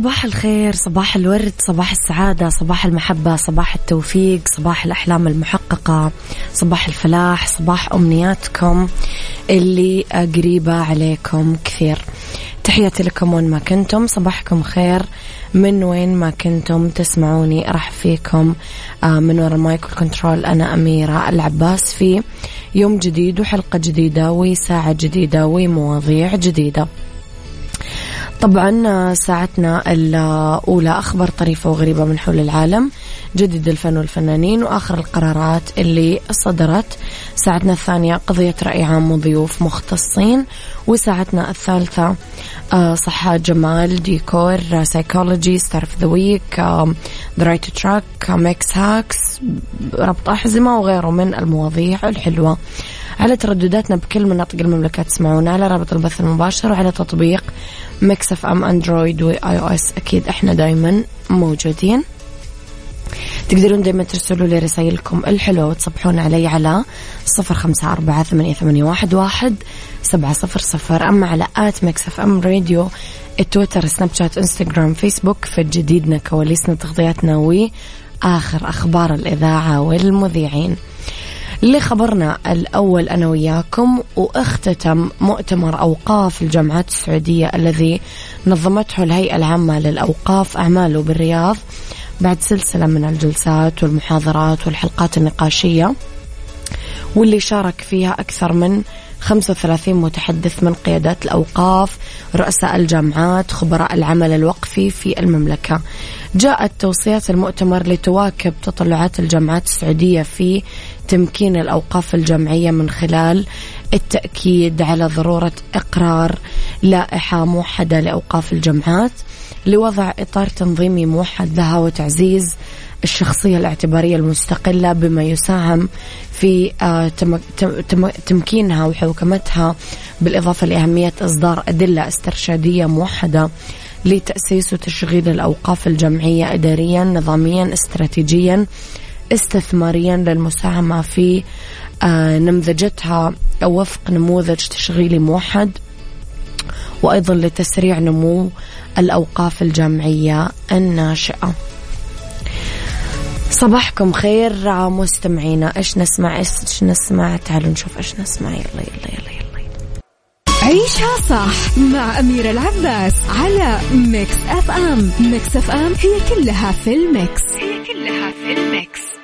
صباح الخير صباح الورد صباح السعادة صباح المحبة صباح التوفيق صباح الأحلام المحققة صباح الفلاح صباح أمنياتكم اللي قريبة عليكم كثير. تحياتي لكم وين ما كنتم صباحكم خير. من وين ما كنتم تسمعوني راح فيكم آه، من وراء المايك والكنترول أنا أميرة العباس في يوم جديد وحلقة جديدة وساعة جديدة ومواضيع جديدة. طبعا ساعتنا الأولى أخبار طريفة وغريبة من حول العالم جديد الفن والفنانين وآخر القرارات اللي صدرت. ساعتنا الثانية قضية رأي عام وضيوف مختصين. وساعتنا الثالثة آه، صحة جمال ديكور psychology star of the week the right track mix hacks ربط أحزمة وغيره من المواضيع الحلوة. على تردداتنا بكل مناطق المملكة تسمعونا على رابط البث المباشر وعلى تطبيق Mix FM Android و iOS أكيد إحنا دايما موجودين. تقدرون دايما ترسلوا لي رسائلكم الحلوة والواتساب عندي على صفر خمسة أربعة ثمانية, ثمانية واحد, واحد سبعة صفر صفر. أما على at Mix FM Radio التويتر سناب شات إنستغرام فيسبوك في جديدنا كواليسنا تغطياتنا وآخر أخبار الإذاعة والمذيعين. لخبرنا الأول أنا وياكم واختتم مؤتمر أوقاف الجامعات السعودية الذي نظمته الهيئة العامة للأوقاف أعماله بالرياض بعد سلسلة من الجلسات والمحاضرات والحلقات النقاشية واللي شارك فيها أكثر من 35 متحدث من قيادات الأوقاف رؤساء الجامعات خبراء العمل الوقفي في المملكة. جاءت توصيات المؤتمر لتواكب تطلعات الجامعات السعودية في تمكين الأوقاف الجمعية من خلال التأكيد على ضرورة إقرار لائحة موحدة لأوقاف الجامعات لوضع إطار تنظيمي موحد لها وتعزيز الشخصية الاعتبارية المستقلة بما يساهم في آه، تمكينها وحوكمتها بالإضافة لأهمية إصدار أدلة استرشادية موحدة لتأسيس وتشغيل الأوقاف الجمعية إداريا نظاميا استراتيجيا استثماريا للمساهمة في آه، نمذجتها وفق نموذج تشغيلي موحد وأيضا لتسريع نمو الأوقاف الجامعية الناشئة. صباحكم خير مستمعينا. إيش نسمع؟ إيش نسمع؟ تعالوا نشوف إيش نسمع. يلا يلا يلا يلا. عيشها صح مع أميرة العباس على Mix FM. Mix FM هي كلها في ال mix. هي كلها في ال mix.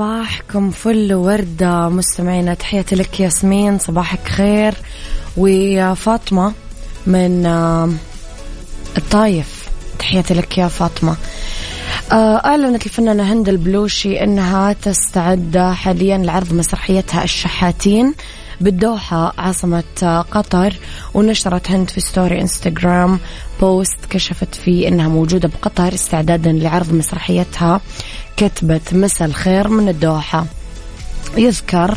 صباحكم فل وردة. مستمعينا تحياتي لك ياسمين صباحك خير. وفاطمة من آه، الطايف. تحياتي لك يا فاطمة. آه، أعلنت الفنانة هند البلوشي. أنها تستعد حاليا لعرض مسرحيتها الشحاتين بالدوحة عاصمة قطر. ونشرت هند في story إنستغرام post كشفت فيه أنها موجودة بقطر استعدادا لعرض مسرحيتها. كتبة مسا الخير من الدوحة. يذكر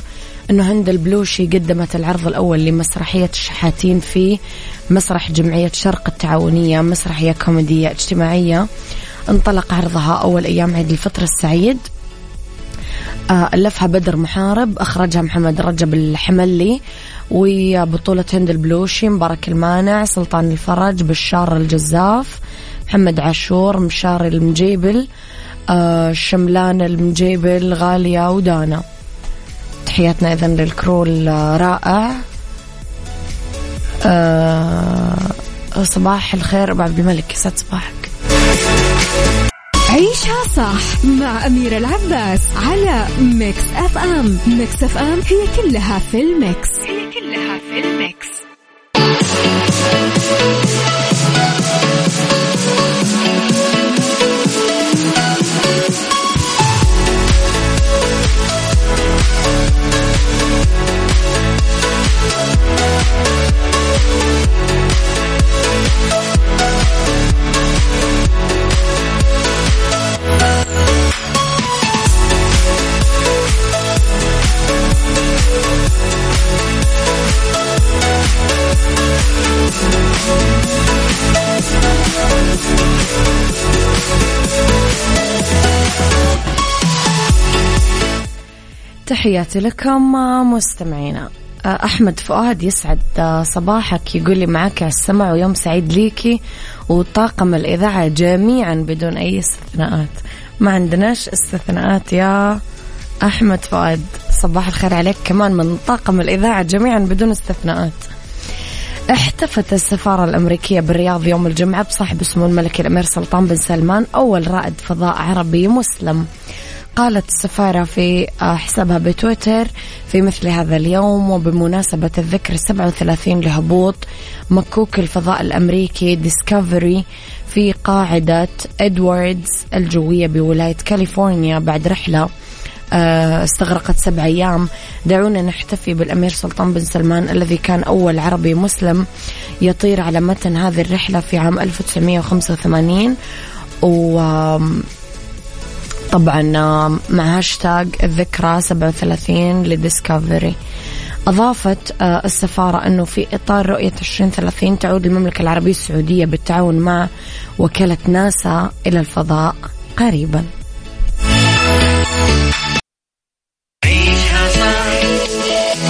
أنه هند البلوشي قدمت العرض الأول لمسرحية الشحاتين في مسرح جمعية شرق التعاونية مسرحية كوميدية اجتماعية. انطلق عرضها أول أيام عيد الفطر السعيد. آه، ألفها بدر محارب أخرجها محمد رجب الحملي وبطولة هند البلوشي مبارك المانع سلطان الفرج بشار الجزاف محمد عاشور مشاري المجيبل شملان المجيبل غالية ودانا. تحياتنا إذن لل crew الرائع. أه صباح الخير أبو عبد الملك. يسعد صباحك. عيشها صح مع أميرة العباس على Mix FM. Mix FM هي كلها في ال mix. هي كلها في ال mix. تحياتي لكم مستمعينا. أحمد فؤاد يسعد صباحك يقول لي معك على السمع ويوم سعيد ليكي وطاقم الإذاعة جميعا بدون أي استثناءات. ما عندناش استثناءات يا أحمد فؤاد. صباح الخير عليك كمان من طاقم الإذاعة جميعا بدون استثناءات. احتفت السفارة الأمريكية بالرياض يوم الجمعة بصاحب سمو الملك الأمير سلطان بن سلمان أول رائد فضاء عربي مسلم. قالت السفارة في آه، حسابها بتويتر في مثل هذا اليوم وبمناسبة الذكرى 37 لهبوط مكوك الفضاء الأمريكي ديسكفري في قاعدة إدواردز الجوية بولاية كاليفورنيا بعد رحلة آه، استغرقت سبع أيام. دعونا نحتفي بالأمير سلطان بن سلمان الذي كان أول عربي مسلم يطير على متن هذه الرحلة في عام 1985 و طبعا مع هاشتاج الذكرى 37 لديسكفري. أضافت آه، السفارة أنه في إطار رؤية 2030 تعود المملكة العربية السعودية بالتعاون مع وكالة ناسا إلى الفضاء قريبا. عيشها صح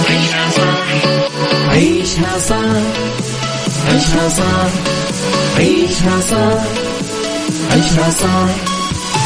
عيشها صح عيشها صح عيشها صح عيشها صح عيشها صح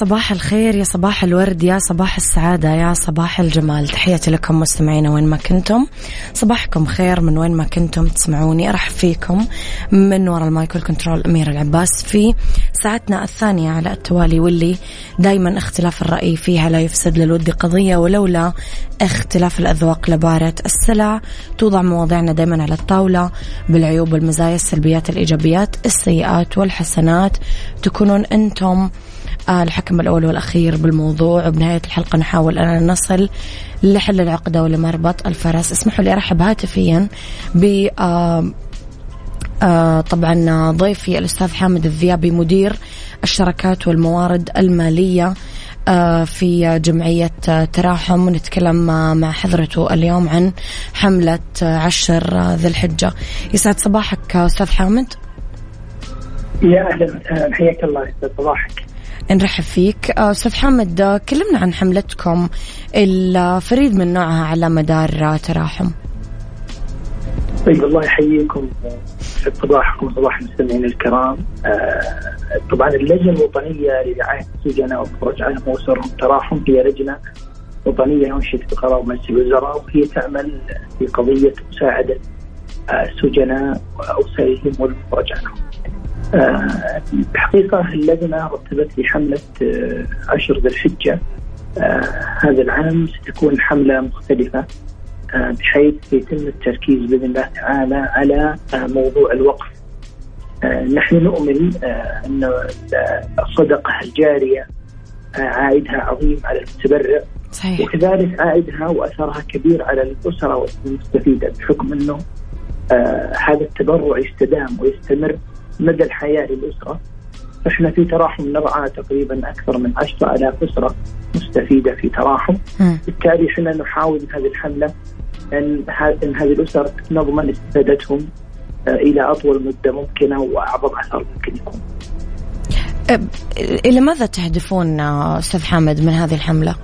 صباح الخير يا صباح الورد يا صباح السعادة يا صباح الجمال. تحياتي لكم مستمعينا وين ما كنتم. صباحكم خير من وين ما كنتم تسمعوني. أرحب فيكم من وراء ال mic وال control أميرة العباس في ساعتنا الثانية على التوالي واللي دايما اختلاف الرأي فيها لا يفسد للود قضية ولولا اختلاف الأذواق لبارت السلع. توضع مواضيعنا دايما على الطاولة بالعيوب والمزايا السلبيات الإيجابيات السيئات والحسنات. تكونون أنتم الحكم الأول والأخير بالموضوع. وبنهاية الحلقة نحاول أن نصل لحل العقدة ولمربط الفرس. اسمحوا لي أرحب هاتفيا ب آه آه طبعا ضيفي الأستاذ حامد الذيابي مدير الشركات والموارد المالية آه، في جمعية تراحم. ونتكلم مع حضرته اليوم عن حملة عشر ذي الحجة. يسعد صباحك أستاذ حامد. يا أهلا حياك الله يسعد صباحك. نرحب فيك. أستاذ حامد كلمنا عن حملتكم الفريد من نوعها على مدار تراحم. طيب الله يحييكم يسعد صباحكم وصباح المستمعين الكرام. آه طبعا اللجنة الوطنية لرعاية السجناء وفرج عنهم واسرهم تراحم هي لجنة وطنية انشئت بقرار مجلس الوزراء وهي تعمل في قضية مساعدة السجناء واسرهم والمفرج عنهم. الحقيقة اللجنه رتبت لي حملة آه عشر ذي الحجة آه هذا العام ستكون حملة مختلفة آه، بحيث يتم التركيز بإذن الله تعالى على موضوع الوقف. نحن نؤمن أن الصدقة الجارية عائدها عظيم على المتبرع صحيح. وكذلك عائدها وأثرها كبير على الأسرة المستفيده بحكم أنه هذا التبرع يستدام ويستمر مدى الحياة للأسرة فاحنا في تراحم نرعى تقريبا أكثر من 10000 أسرة مستفيدة في تراحم بالتالي إحنا نحاول هذه الحملة أن هذه الأسر نضمن استفادتهم آه، إلى أطول مدة ممكنة وأعظم أثر ممكن يكون. إلى ماذا تهدفون آه، أستاذ حامد من هذه الحملة؟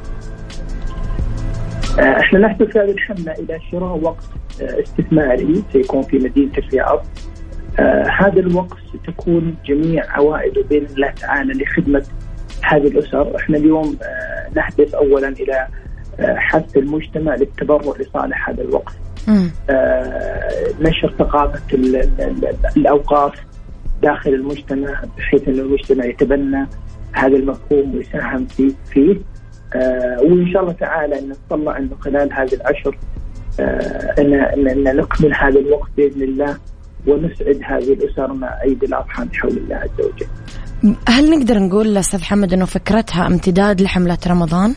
آه، إحنا نهدف هذه الحملة إلى شراء وقت استثماري سيكون في مدينة الرياض. هذا الوقت ستكون جميع عوائده بإذن الله تعالى لخدمة هذه الأسر، إحنا اليوم نهدف اولا إلى حث المجتمع للتبرع لصالح هذا الوقف آه نشر ثقافة الأوقاف داخل المجتمع بحيث أن المجتمع يتبنى هذا المفهوم ويساهم فيه, فيه. آه وإن شاء الله تعالى أن نطلع أنه خلال هذه العشر آه أن, أن نكمل هذا الوقت بإذن الله. ونسعد هذه الأسر مع عيد الأضحى بحول الله عز وجل. هل نقدر نقول أستاذ حمد أنه فكرتها امتداد لحملة رمضان؟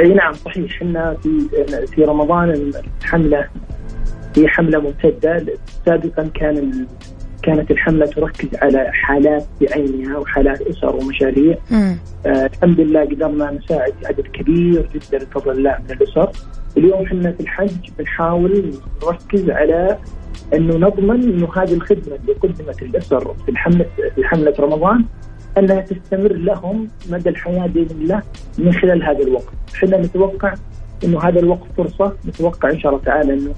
أي نعم صحيح. إحنا في في رمضان الحملة هي حملة ممتدة. سابقا كان كانت الحملة تركز على حالات بعينها وحالات أسر ومشاريع. آه الحمد لله قدرنا نساعد عدد كبير جدا بفضل الله من الأسر. اليوم إحنا في الحج بنحاول نركز على أنه نضمن أنه هذه الخدمة اللي قدمت الأسر في الحمله في حملة رمضان أنها تستمر لهم مدى الحياة بإذن الله من خلال هذا الوقت، إحنا نتوقع أنه هذا الوقت فرصة نتوقع إن شاء الله تعالى أنه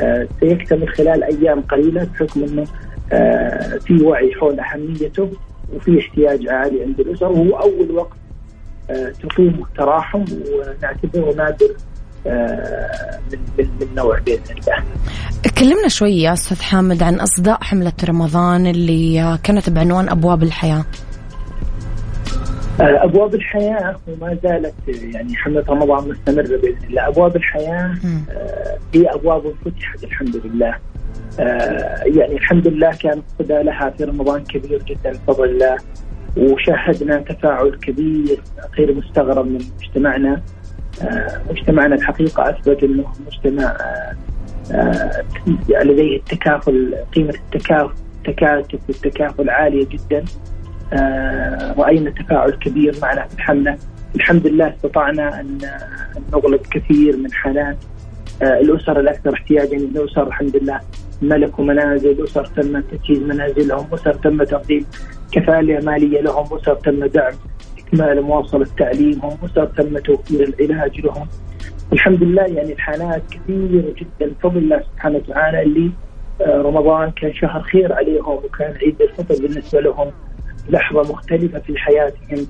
آه سيكتمل خلال أيام قليلة بحكم أنه آه في وعي حول أهميته وفي احتياج عالي عند الأسر. وهو أول وقت آه تقيم تراحم ونعتبره نادر من من من نوع بإذن الله. كلمنا شوي يا أستاذ حامد عن أصداء حملة رمضان اللي كانت بعنوان أبواب الحياة. آه، أبواب الحياة وما زالت يعني حملة رمضان مستمرة بإذن الله، أبواب الحياة آه، هي أبواب فتحت الحمد لله. آه، يعني الحمد لله كان صدى لها في رمضان كبير جدا بفضل الله وشاهدنا تفاعل كبير غير مستغرب من مجتمعنا مجتمعنا الحقيقة أثبت إنه مجتمع لديه التكافل قيمة التكافل التكاتف والتكافل عالية جدا آه، راينا تفاعل كبير معنا في الحمله الحمد لله استطعنا أن نغلب كثير من حالات آه، الأسر الأكثر احتياجا الأسر الحمد لله. ملكوا منازل أسر تم تجهيز منازلهم أسر تم تقديم كفاله مالية لهم أسر تم دعم اكمال مواصله تعليمهم اسر تم توفير العلاج لهم؟ الحمد لله يعني الحالات كثيرة جدا بفضل الله سبحانه وتعالى اللي آه، رمضان كان شهر خير عليهم وكان عيد الفطر بالنسبة لهم لحظة مختلفة في حياتهم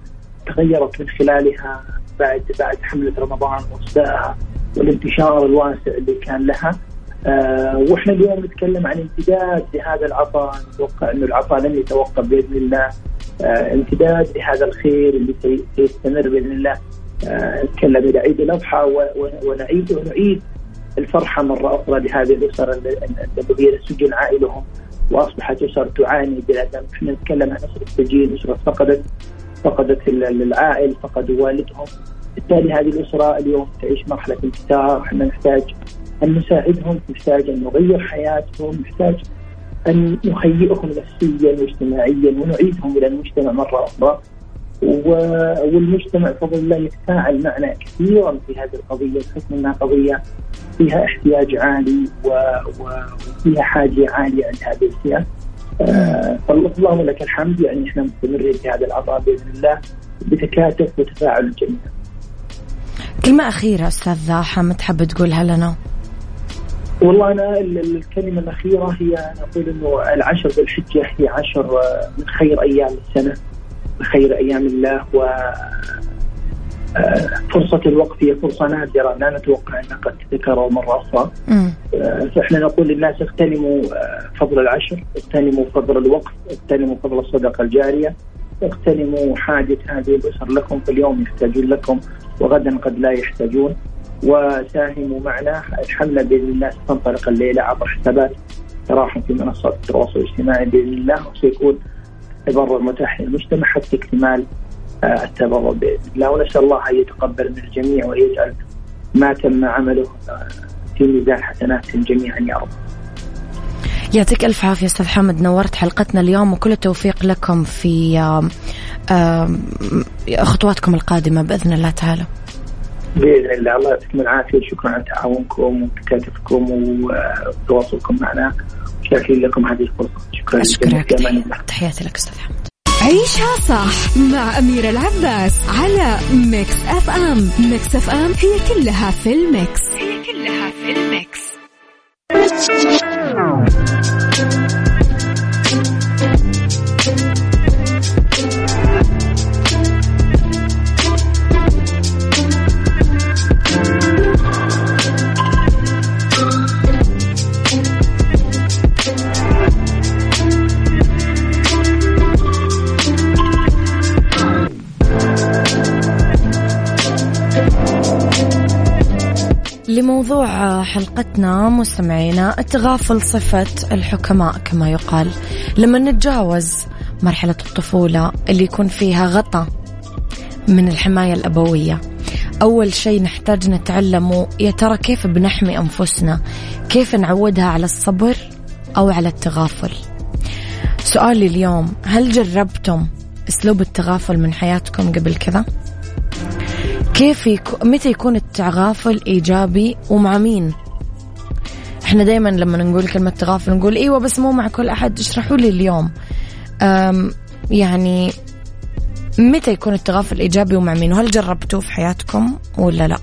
تغيرت من خلالها بعد بعد حملة رمضان واصدائها والانتشار الواسع اللي كان لها. آه وإحنا اليوم نتكلم عن امتداد لهذا العطاء نتوقع إنه العطاء لن يتوقف بإذن الله. امتداد لهذا الخير اللي سيستمر بإذن الله. آه نتكلم إلى عيد الأضحى ونعيد ونعيد الفرحة مرة أخرى لهذه الاسر الذين سجن عائلهم وأصبحت اسر تعاني بالادم، إحنا نتكلم عن أسرة سجين، أسرة فقدت فقدت العائل، فقدوا والدهم، بالتالي هذه الأسرة اليوم تعيش مرحلة انكسار، إحنا نحتاج أن نساعدهم، نحتاج أن نغير حياتهم، نحتاج أن نهيئهم نفسيا واجتماعيا ونعيدهم إلى المجتمع مرة أخرى. والمجتمع بفضل الله يتفاعل معنا كثيرا في هذه القضية بحكم أنها قضية فيها احتياج عالي وفيها حاجة عالية عند هذه الفئة. آه، لك الحمد يعني إحنا مستمرين في هذا العطاء بإذن الله بتكاتف وتفاعل الجميع. كلمة أخيرة أستاذ حامد حاب تقولها لنا؟ والله أنا الكلمة الأخيرة هي نقول إنه العشر ذي الحجة هي عشر من خير أيام السنة خير أيام الله و آه، فرصة الوقت هي فرصة نادرة لا نتوقع أنها قد تتكرر مرة أخرى. آه، فإحنا نقول للناس اغتنموا آه، فضل العشر اغتنموا فضل الوقت اغتنموا فضل الصدقة الجارية اغتنموا حاجة هذه الأسر لكم في اليوم يحتاجون لكم وغدا قد لا يحتاجون. وساهموا معنا الحملة بإذن الله ستنطلق الليلة عبر حسابات تراحم في منصات التواصل الاجتماعي بإذن الله وسيكون تبرع متاح للمجتمع حتى اكتمال آه، التبرع بإذن الله ونسأل الله أن يتقبل من الجميع ويجعل ما تم عمله آه، في ميزان حسناتهم جميعا يا رب. يعطيك ألف عافية أستاذ حمد نورت حلقتنا اليوم وكل التوفيق لكم في خطواتكم القادمة بإذن الله تعالى. بإذن الله. الله يعطيكم العافية. شكرا على تعاونكم وتكاتفكم وتواصلكم معنا. شاكرين لكم هذه الفرصة. شكرا اشكرك تحياتي لك أستاذ حمد عيشها صح مع أميرة العباس على Mix FM Mix FM هي كلها في الميكس. هي كلها في الميكس. لموضوع حلقتنا مستمعينا التغافل صفة الحكماء كما يقال. لما نتجاوز مرحلة الطفولة اللي يكون فيها غطى من الحماية الأبوية أول شيء نحتاج نتعلمه يا ترى كيف بنحمي أنفسنا؟ كيف نعودها على الصبر أو على التغافل؟ سؤالي اليوم هل جربتم أسلوب التغافل من حياتكم قبل كذا؟ كيف يكو... متى يكون التغافل إيجابي ومع مين؟ إحنا دائما لما نقول كلمة تغافل نقول إيوه بس مو مع كل أحد اشرحوا لي اليوم يعني متى يكون التغافل إيجابي ومع مين؟ وهل جربتوه في حياتكم ولا لا؟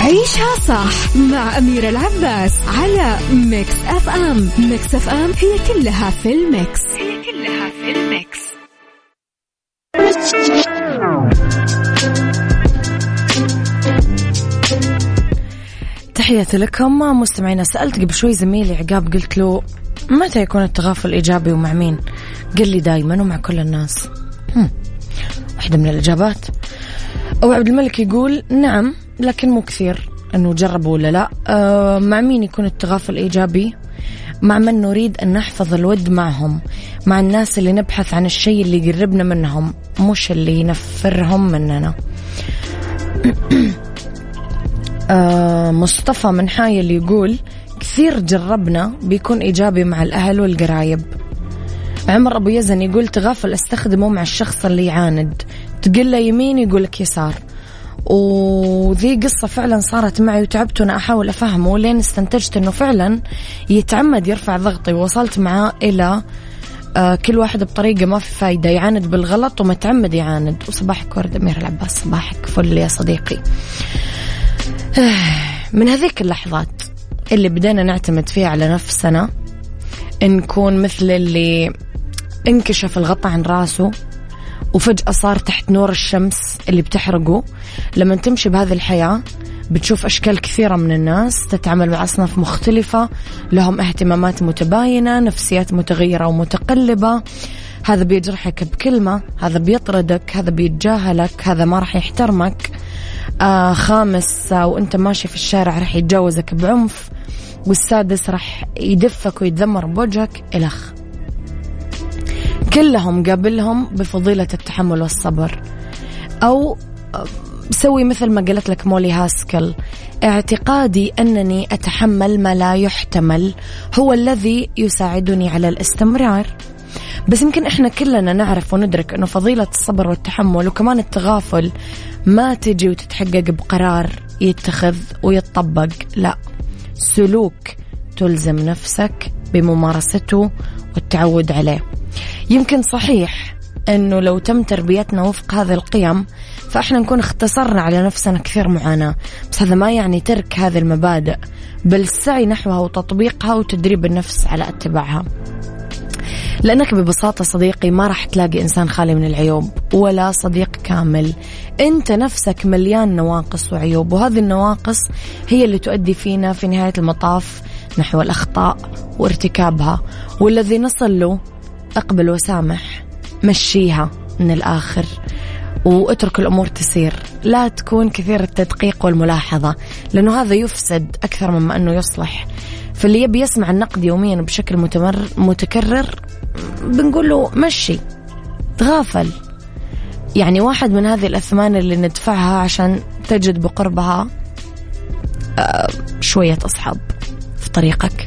عيشها صح مع أميرة العباس على Mix FM Mix FM هي كلها في ال mix هي كلها في ال mix تحياتي لكم. مستمعينا سألت قبل شوي زميلي عقاب قلت له متى يكون التغافل إيجابي ومع مين؟ قال لي دايما ومع كل الناس. واحدة من الإجابات. أو عبد الملك يقول نعم لكن مو كثير. أنه جربوا ولا لا. أه مع مين يكون التغافل إيجابي مع من نريد أن نحفظ الود معهم مع الناس اللي نبحث عن الشيء اللي يقربنا منهم مش اللي ينفرهم مننا. آه مصطفى من حايل يقول كثير جربنا بيكون إيجابي مع الأهل والقرايب. عمر أبو يزن يقول تغافل أستخدمه مع الشخص اللي يعاند. تقول له يمين يقولك يسار. وذي قصة فعلا صارت معي وتعبت وأنا أحاول أفهمه لين استنتجت أنه فعلا يتعمد يرفع ضغطي. ووصلت معاه إلى آه كل واحد بطريقة ما في فايدة يعاند بالغلط ومتعمد يعاند. وصباحك ورد أمير العباس صباحك فل يا صديقي. من هذيك اللحظات اللي بدينا نعتمد فيها على نفسنا نكون مثل اللي انكشف الغطاء عن راسه وفجأة صار تحت نور الشمس اللي بتحرقه. لما تمشي بهذه الحياة بتشوف أشكال كثيرة من الناس تتعامل مع أصناف مختلفة. لهم اهتمامات متباينة نفسيات متغيرة ومتقلبة. هذا بيجرحك بكلمة هذا بيطردك هذا بيتجاهلك هذا ما راح يحترمك. آه خامس آه وأنت ماشي في الشارع راح يتجاوزك بعنف والسادس راح يدفك ويتذمر بوجهك إلخ كلهم قابلهم بفضيلة التحمل والصبر. أو سوي مثل ما قالت لك مولي هاسكل اعتقادي أنني أتحمل ما لا يحتمل هو الذي يساعدني على الاستمرار. بس يمكن إحنا كلنا نعرف وندرك أنه فضيلة الصبر والتحمل وكمان التغافل ما تجي وتتحقق بقرار يتخذ ويتطبق لا. سلوك تلزم نفسك بممارسته والتعود عليه. يمكن صحيح إنه لو تم تربيتنا وفق هذه القيم فإحنا نكون اختصرنا على نفسنا كثير معاناة. بس هذا ما يعني ترك هذه المبادئ بل السعي نحوها وتطبيقها وتدريب النفس على اتباعها. لأنك ببساطة صديقي ما راح تلاقي إنسان خالي من العيوب ولا صديق كامل. أنت نفسك مليان نواقص وعيوب وهذه النواقص هي اللي تؤدي فينا في نهاية المطاف نحو الأخطاء وارتكابها والذي نصل له أقبل وسامح مشيها من الآخر واترك الأمور تسير. لا تكون كثير التدقيق والملاحظة لأنه هذا يفسد أكثر مما أنه يصلح. فاللي يبي يسمع النقد يوميا بشكل متمر متكرر بنقول له مشي تغافل. يعني واحد من هذه الأثمان اللي ندفعها عشان تجد بقربها آه، شوية أصحاب في طريقك.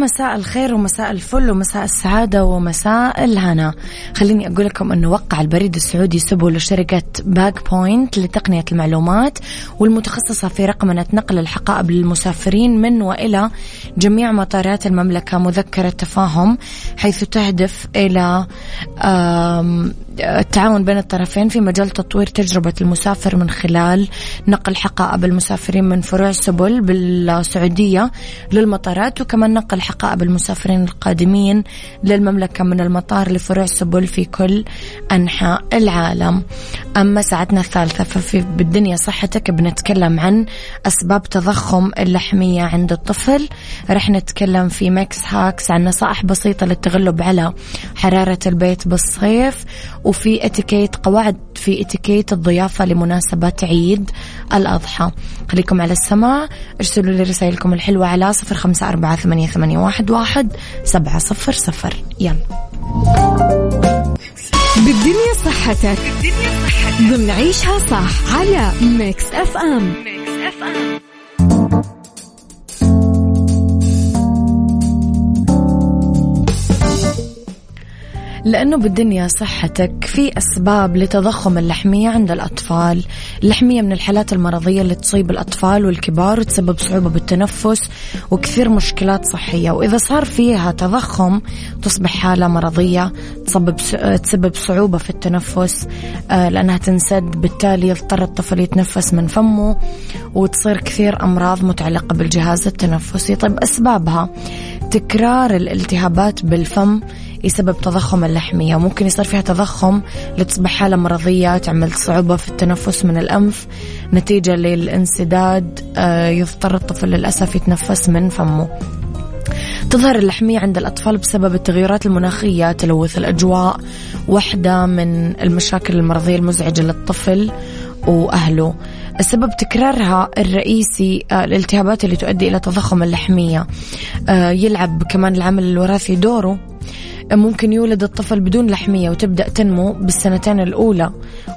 مساء الخير ومساء الفل ومساء السعادة ومساء الهنا. خليني أقول لكم أنه وقع البريد السعودي سبل لشركة Bag Point لتقنية المعلومات والمتخصصة في رقمنة نقل الحقائب للمسافرين من وإلى جميع مطارات المملكة مذكرة تفاهم حيث تهدف إلى التعاون بين الطرفين في مجال تطوير تجربة المسافر من خلال نقل حقائب المسافرين من فروع سبل بالسعودية للمطارات وكمان نقل حقائب المسافرين القادمين للمملكة من المطار لفروع سبل في كل أنحاء العالم. أما ساعتنا الثالثة ففي بالدنيا صحتك بنتكلم عن أسباب تضخم اللحمية عند الطفل. رح نتكلم في Mix Hacks عن نصائح بسيطة للتغلب على حرارة البيت بالصيف وفي اتيكيت قواعد في اتيكيت الضيافة لمناسبة عيد الأضحى. خليكم على السماع. ارسلوا لي رسائلكم الحلوة على صفر خمسة أربعة ثمانية, ثمانية واحد, واحد سبعة صفر صفر. يلا. بالدنيا صحتك بالدنيا صحتك. ضمن عيشها صح على ميكس أف أم. ميكس أف أم. لأنه بالدنيا صحتك في أسباب لتضخم اللحمية عند الأطفال. اللحمية من الحالات المرضية اللي تصيب الأطفال والكبار وتسبب صعوبة بالتنفس وكثير مشكلات صحية. وإذا صار فيها تضخم تصبح حالة مرضية تسبب تسبب صعوبة في التنفس آه، لأنها تنسد بالتالي يضطر الطفل يتنفس من فمه وتصير كثير أمراض متعلقة بالجهاز التنفسي. طيب أسبابها. تكرار الالتهابات بالفم يسبب تضخم اللحمية. وممكن يصير فيها تضخم لتصبح حالة مرضية تعمل صعوبة في التنفس من الأنف. نتيجة للانسداد آه، يضطر الطفل للأسف يتنفس من فمه. تظهر اللحمية عند الأطفال بسبب التغيرات المناخية تلوث الأجواء واحدة من المشاكل المرضية المزعجة للطفل وأهله. السبب تكرارها الرئيسي آه، الالتهابات اللي تؤدي إلى تضخم اللحمية. آه، يلعب كمان العامل الوراثي دوره. ممكن يولد الطفل بدون لحمية وتبدأ تنمو بالسنتين الأولى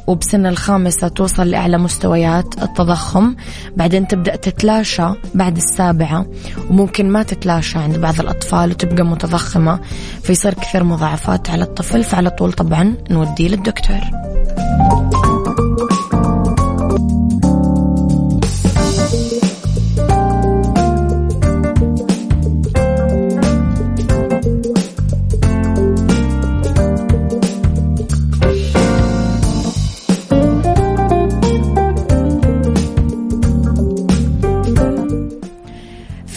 وبسن الخامسة توصل لأعلى مستويات التضخم. بعدين تبدأ تتلاشى بعد السابعة وممكن ما تتلاشى عند بعض الأطفال وتبقى متضخمة. فيصير كثير مضاعفات على الطفل فعلى طول طبعا نوديه للدكتور.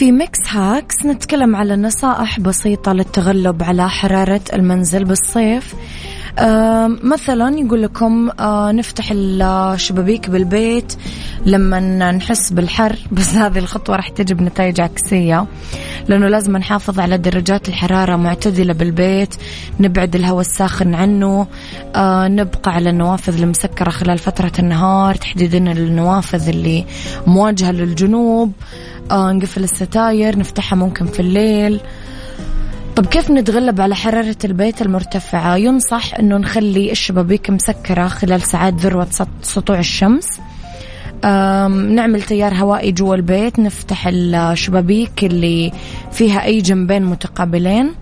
في ميكس hacks نتكلم على نصائح بسيطة للتغلب على حرارة المنزل بالصيف. مثلا يقول لكم آه نفتح الشبابيك بالبيت لما نحس بالحر بس هذه الخطوة راح تجيب نتائج عكسية لأنه لازم نحافظ على درجات الحرارة معتدلة بالبيت نبعد الهواء الساخن عنه آه نبقى على النوافذ المسكرة خلال فترة النهار تحديدا النوافذ اللي مواجهة للجنوب آه نقفل الستاير نفتحها ممكن في الليل طب كيف نتغلب على حرارة البيت المرتفعة؟ ينصح أنه نخلي الشبابيك مسكرة خلال ساعات ذروة سطوع الشمس. نعمل تيار هوائي جوا البيت نفتح الشبابيك اللي فيها أي جنبين متقابلين.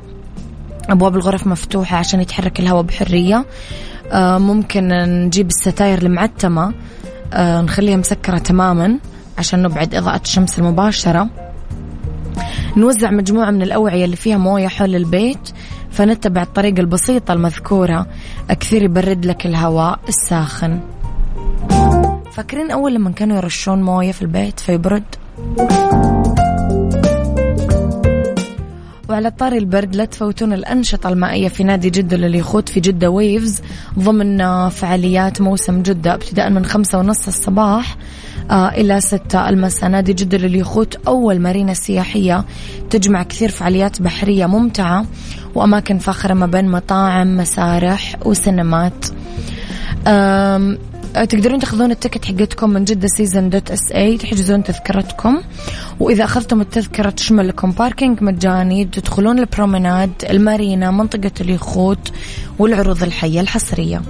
أبواب الغرف مفتوحة عشان يتحرك الهواء بحرية. ممكن نجيب الستاير المعتمة. نخليها مسكرة تماما عشان نبعد إضاءة الشمس المباشرة. نوزع مجموعة من الأوعية اللي فيها موية حول البيت فنتبع الطريقة البسيطة المذكورة. كثير يبرد لك الهواء الساخن. فاكرين أول لما كانوا يرشون موية في البيت فيبرد؟ وعلى طاري البرد لا تفوتون الأنشطة المائية في نادي جدة لليخوت في جدة ويفز ضمن فعاليات موسم جدة ابتداء من خمسة ونص الصباح آه، إلى ستة المساء. نادي جدة لليخوت أول مارينا سياحية تجمع كثير فعاليات بحرية ممتعة وأماكن فاخرة ما بين مطاعم مسارح وسينمات. تقدرون تاخذون ال ticket حقتكم من جدة سيزن dot SA تحجزون تذكرتكم. وإذا أخذتم التذكرة تشمل لكم parking مجاني تدخلون ال promenade المارينا منطقة اليخوت والعروض الحية الحصرية.